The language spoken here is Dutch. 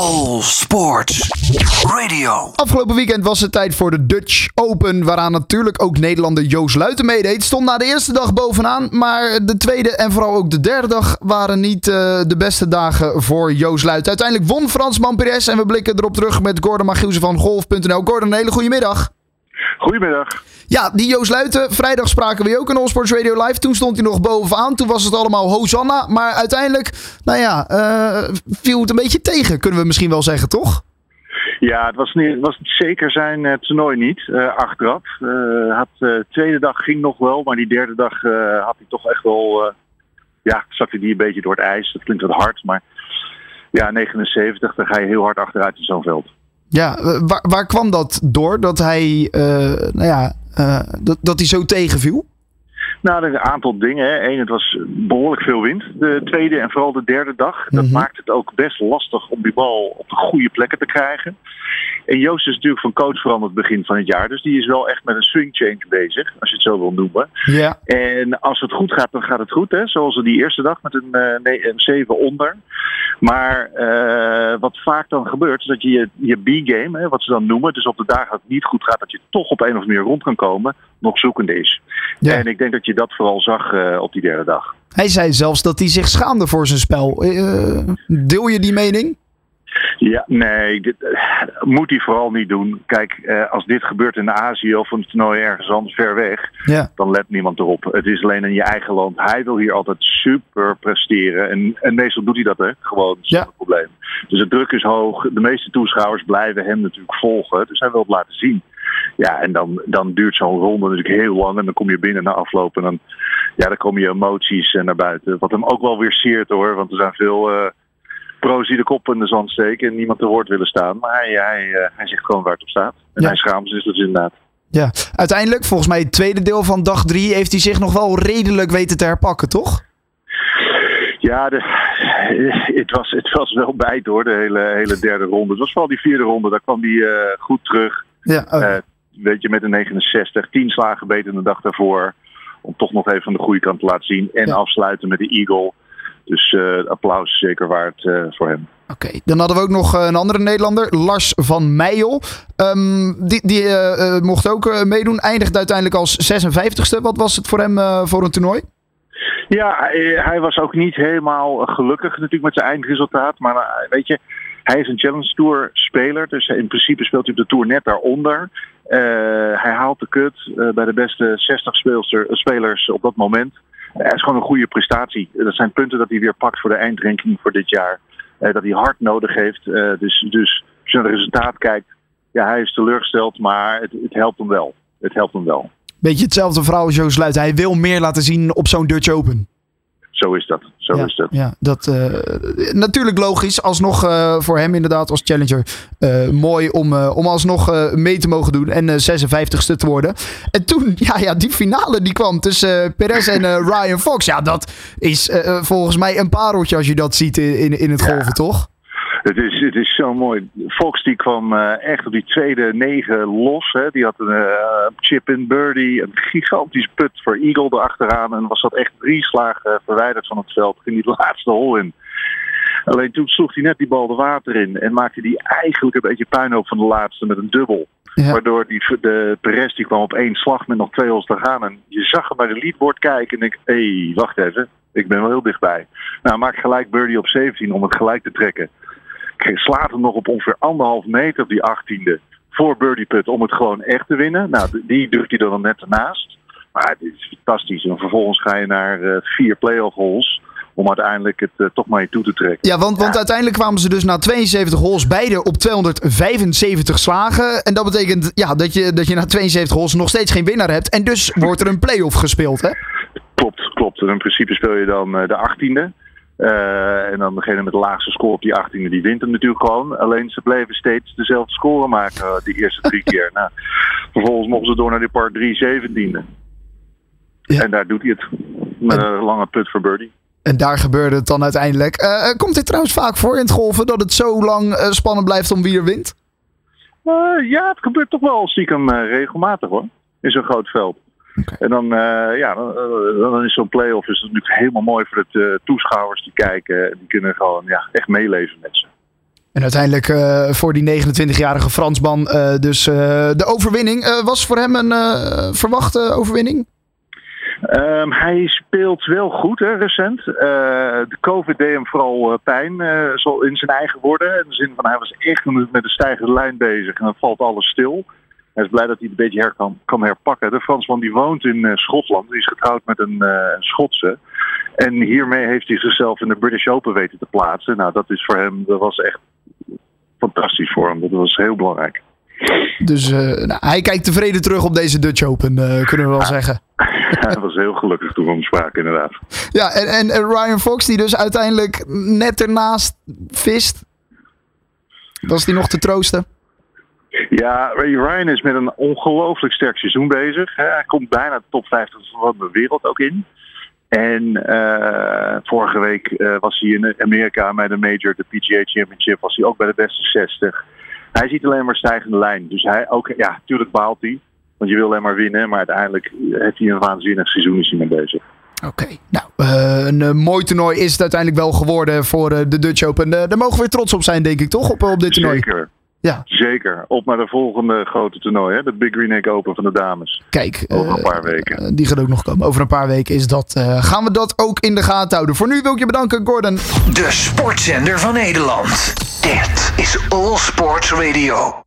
All Sports Radio. Afgelopen weekend was het tijd voor de Dutch Open, waaraan natuurlijk ook Nederlander Joost Luiten meedeed. Stond na de eerste dag bovenaan, maar de tweede en vooral ook de derde dag waren niet uh, de beste dagen voor Joost Luiten. Uiteindelijk won Fransman Perez en we blikken erop terug met Gordon Magielsen van Golf.nl. Gordon, een hele goede middag. Goedemiddag. Ja, die Joost Luiten. Vrijdag spraken we ook in Allsports Radio Live. Toen stond hij nog bovenaan. Toen was het allemaal Hosanna. Maar uiteindelijk, nou ja, uh, viel het een beetje tegen, kunnen we misschien wel zeggen, toch? Ja, het was, niet, was zeker zijn uh, toernooi niet, uh, achteraf. had, de tweede dag ging nog wel, maar die derde dag had hij toch echt wel... ja, zakte die een beetje door het ijs. Dat klinkt wat hard, maar ja, 79, dan ga je heel hard achteruit in zo'n veld. Ja, waar, waar kwam dat door? Dat hij, nou ja, uh, dat, dat hij zo tegenviel? Nou, een aantal dingen. Eén, het was behoorlijk veel wind. De tweede en vooral de derde dag. Dat mm -hmm. maakt het ook best lastig om die bal op de goede plekken te krijgen. En Joost is natuurlijk van coach veranderd begin van het jaar. Dus die is wel echt met een swing change bezig, als je het zo wil noemen. Ja. En als het goed gaat, dan gaat het goed. Hè? Zoals we die eerste dag met een, uh, nee, een 7 onder. Maar uh, wat vaak dan gebeurt, is dat je je, je B-game, wat ze dan noemen, dus op de dagen dat het niet goed gaat, dat je toch op een of manier rond kan komen, nog zoekende is. Ja. En ik denk dat je dat vooral zag uh, op die derde dag. Hij zei zelfs dat hij zich schaamde voor zijn spel. Uh, deel je die mening? Ja, nee, dit uh, moet hij vooral niet doen. Kijk, als dit gebeurt in Azië of een toernooi ergens anders ver weg, ja. dan let niemand erop. Het is alleen in je eigen land. Hij wil hier altijd super presteren. En, en meestal doet hij dat, hè? Gewoon, dat is ja. het probleem. Dus de druk is hoog. De meeste toeschouwers blijven hem natuurlijk volgen. Dus hij wil het laten zien. Ja, en dan, dan duurt zo'n ronde natuurlijk heel lang. En dan kom je binnen na afloop. En dan, ja, dan komen je emoties naar buiten. Wat hem ook wel weer siert hoor. Want er zijn veel. Uh, pro's die de kop in de zand steken en niemand te woord willen staan. Maar hij, hij, uh, hij zegt gewoon waar het op staat. En Ja. hij schaamt zich dus inderdaad. Ja, uiteindelijk, volgens mij het tweede deel van dag drie, heeft hij zich nog wel redelijk weten te herpakken, toch? Ja, de, het, was, het was wel bijt hoor, de hele, hele derde ronde. Het was vooral die vierde ronde, daar kwam hij uh, goed terug. Ja, oh. Uh, weet je, met een 69, 10 slagen beter dan de dag daarvoor. Om toch nog even van de goede kant te laten zien. En Ja. afsluiten met de Eagle. Dus uh, applaus zeker waard uh, voor hem. Oké, okay. dan hadden we ook nog een andere Nederlander, Lars van Meijel. Um, die die uh, mocht ook meedoen, eindigde uiteindelijk als 56ste. Wat was het voor hem voor een toernooi? Ja, hij, hij, was ook niet helemaal gelukkig natuurlijk met zijn eindresultaat. Maar weet je, hij is een Challenge Tour speler. Dus in principe speelt hij op de Tour net daaronder. hij haalt de kut bij de beste 60 speelster, spelers op dat moment. Het is gewoon een goede prestatie. Dat zijn punten dat hij weer pakt voor de eindranking voor dit jaar. Dat hij hard nodig heeft. Dus, dus als je naar het resultaat kijkt, ja, hij is teleurgesteld, maar het, het helpt hem wel. Het helpt hem wel. Beetje hetzelfde verhaal als Joost. Hij wil meer laten zien op zo'n Dutch Open. Zo is dat. Zo ja, is dat. Ja, dat uh, natuurlijk logisch. Alsnog uh, voor hem inderdaad als challenger uh, mooi om, om alsnog mee te mogen doen en 56ste te worden. En toen, ja, ja die finale die kwam tussen Perez en Ryan Fox. Ja, dat is volgens mij een pareltje als je dat ziet in, in het golven, ja. toch? Het is, het is zo mooi. Fox die kwam uh, echt op die tweede negen los. Hè. Die had een uh, chip in birdie, een gigantisch put voor Eagle erachteraan. En was dat echt drie slagen verwijderd van het veld. Ging die laatste hol in. Alleen toen sloeg hij net die bal de water in. En maakte hij eigenlijk een beetje puinhoop van de laatste met een dubbel. Ja. Waardoor die, de Perez die kwam op één slag met nog twee hols te gaan. En je zag hem bij de leadboard kijken en denk hé, hey, wacht even. Ik ben wel heel dichtbij. Nou, maak gelijk birdie op 17 om het gelijk te trekken slaat hem nog op ongeveer anderhalf meter die achttiende voor birdie put om het gewoon echt te winnen. Nou, die drukt hij er dan net ernaast. Maar het is fantastisch. En vervolgens ga je naar uh, vier playoff holes om uiteindelijk het uh, toch maar je toe te trekken. Ja, want, want uiteindelijk kwamen ze dus na 72 holes beide op 275 slagen. En dat betekent ja, dat, je, dat je na 72 holes nog steeds geen winnaar hebt. En dus wordt er een playoff gespeeld, hè? Klopt, klopt. En in principe speel je dan uh, de achttiende. Uh, en dan degene met de laagste score op die 18e, die wint hem natuurlijk gewoon. Alleen ze bleven steeds dezelfde score maken uh, die eerste drie keer. Nou, vervolgens mochten ze door naar die part 3 17e. Ja. En daar doet hij het. Met en, een lange put voor birdie. En daar gebeurde het dan uiteindelijk. Uh, komt dit trouwens vaak voor in het golven dat het zo lang spannend blijft om wie er wint? ja, het gebeurt toch wel stiekem regelmatig hoor. In zo'n groot veld. Okay. En dan, uh, ja, dan, dan is zo'n play-off is natuurlijk helemaal mooi voor de uh, toeschouwers die kijken. Die kunnen gewoon ja, echt meeleven met ze. En uiteindelijk uh, voor die 29-jarige Fransman uh, dus uh, de overwinning. was voor hem een verwachte overwinning? Um, hij speelt wel goed hè, recent. de COVID deed hem vooral pijn, zo in zijn eigen woorden. In de zin van hij was echt met een stijgende lijn bezig en dan valt alles stil. Hij is blij dat hij het een beetje her kan, kan herpakken. De Fransman die woont in Schotland, die is getrouwd met een Schotse. En hiermee heeft hij zichzelf in de British Open weten te plaatsen. Nou, dat is voor hem, dat was echt fantastisch voor hem. Dat was heel belangrijk. Dus uh, nou, hij kijkt tevreden terug op deze Dutch Open, kunnen we wel zeggen. hij was heel gelukkig toen we hem spraken, inderdaad. Ja, en, en, en, Ryan Fox, die dus uiteindelijk net ernaast vist. Was die nog te troosten? Ja, Ryan is met een ongelooflijk sterk seizoen bezig. Hij komt bijna de top 50 van de wereld ook in. En uh, vorige week uh, was hij in Amerika bij de Major, de PGA Championship, was hij ook bij de beste 60. Hij ziet alleen maar stijgende lijn. Dus hij ook, ja, natuurlijk baalt hij. Want je wil alleen maar winnen, maar uiteindelijk heeft hij een waanzinnig seizoen is hij mee bezig. Oké, okay. nou, uh, een mooi toernooi is het uiteindelijk wel geworden voor de Dutch Open. daar mogen we weer trots op zijn, denk ik, toch? Op, op dit toernooi. Zeker. Ja. Zeker. Op naar de volgende grote toernooi, hè? de Big Green Egg Open van de dames. Kijk, over een paar weken. Uh, die gaat ook nog komen. Over een paar weken is dat, uh, gaan we dat ook in de gaten houden. Voor nu wil ik je bedanken, Gordon. De sportzender van Nederland. Dit is All Sports Radio.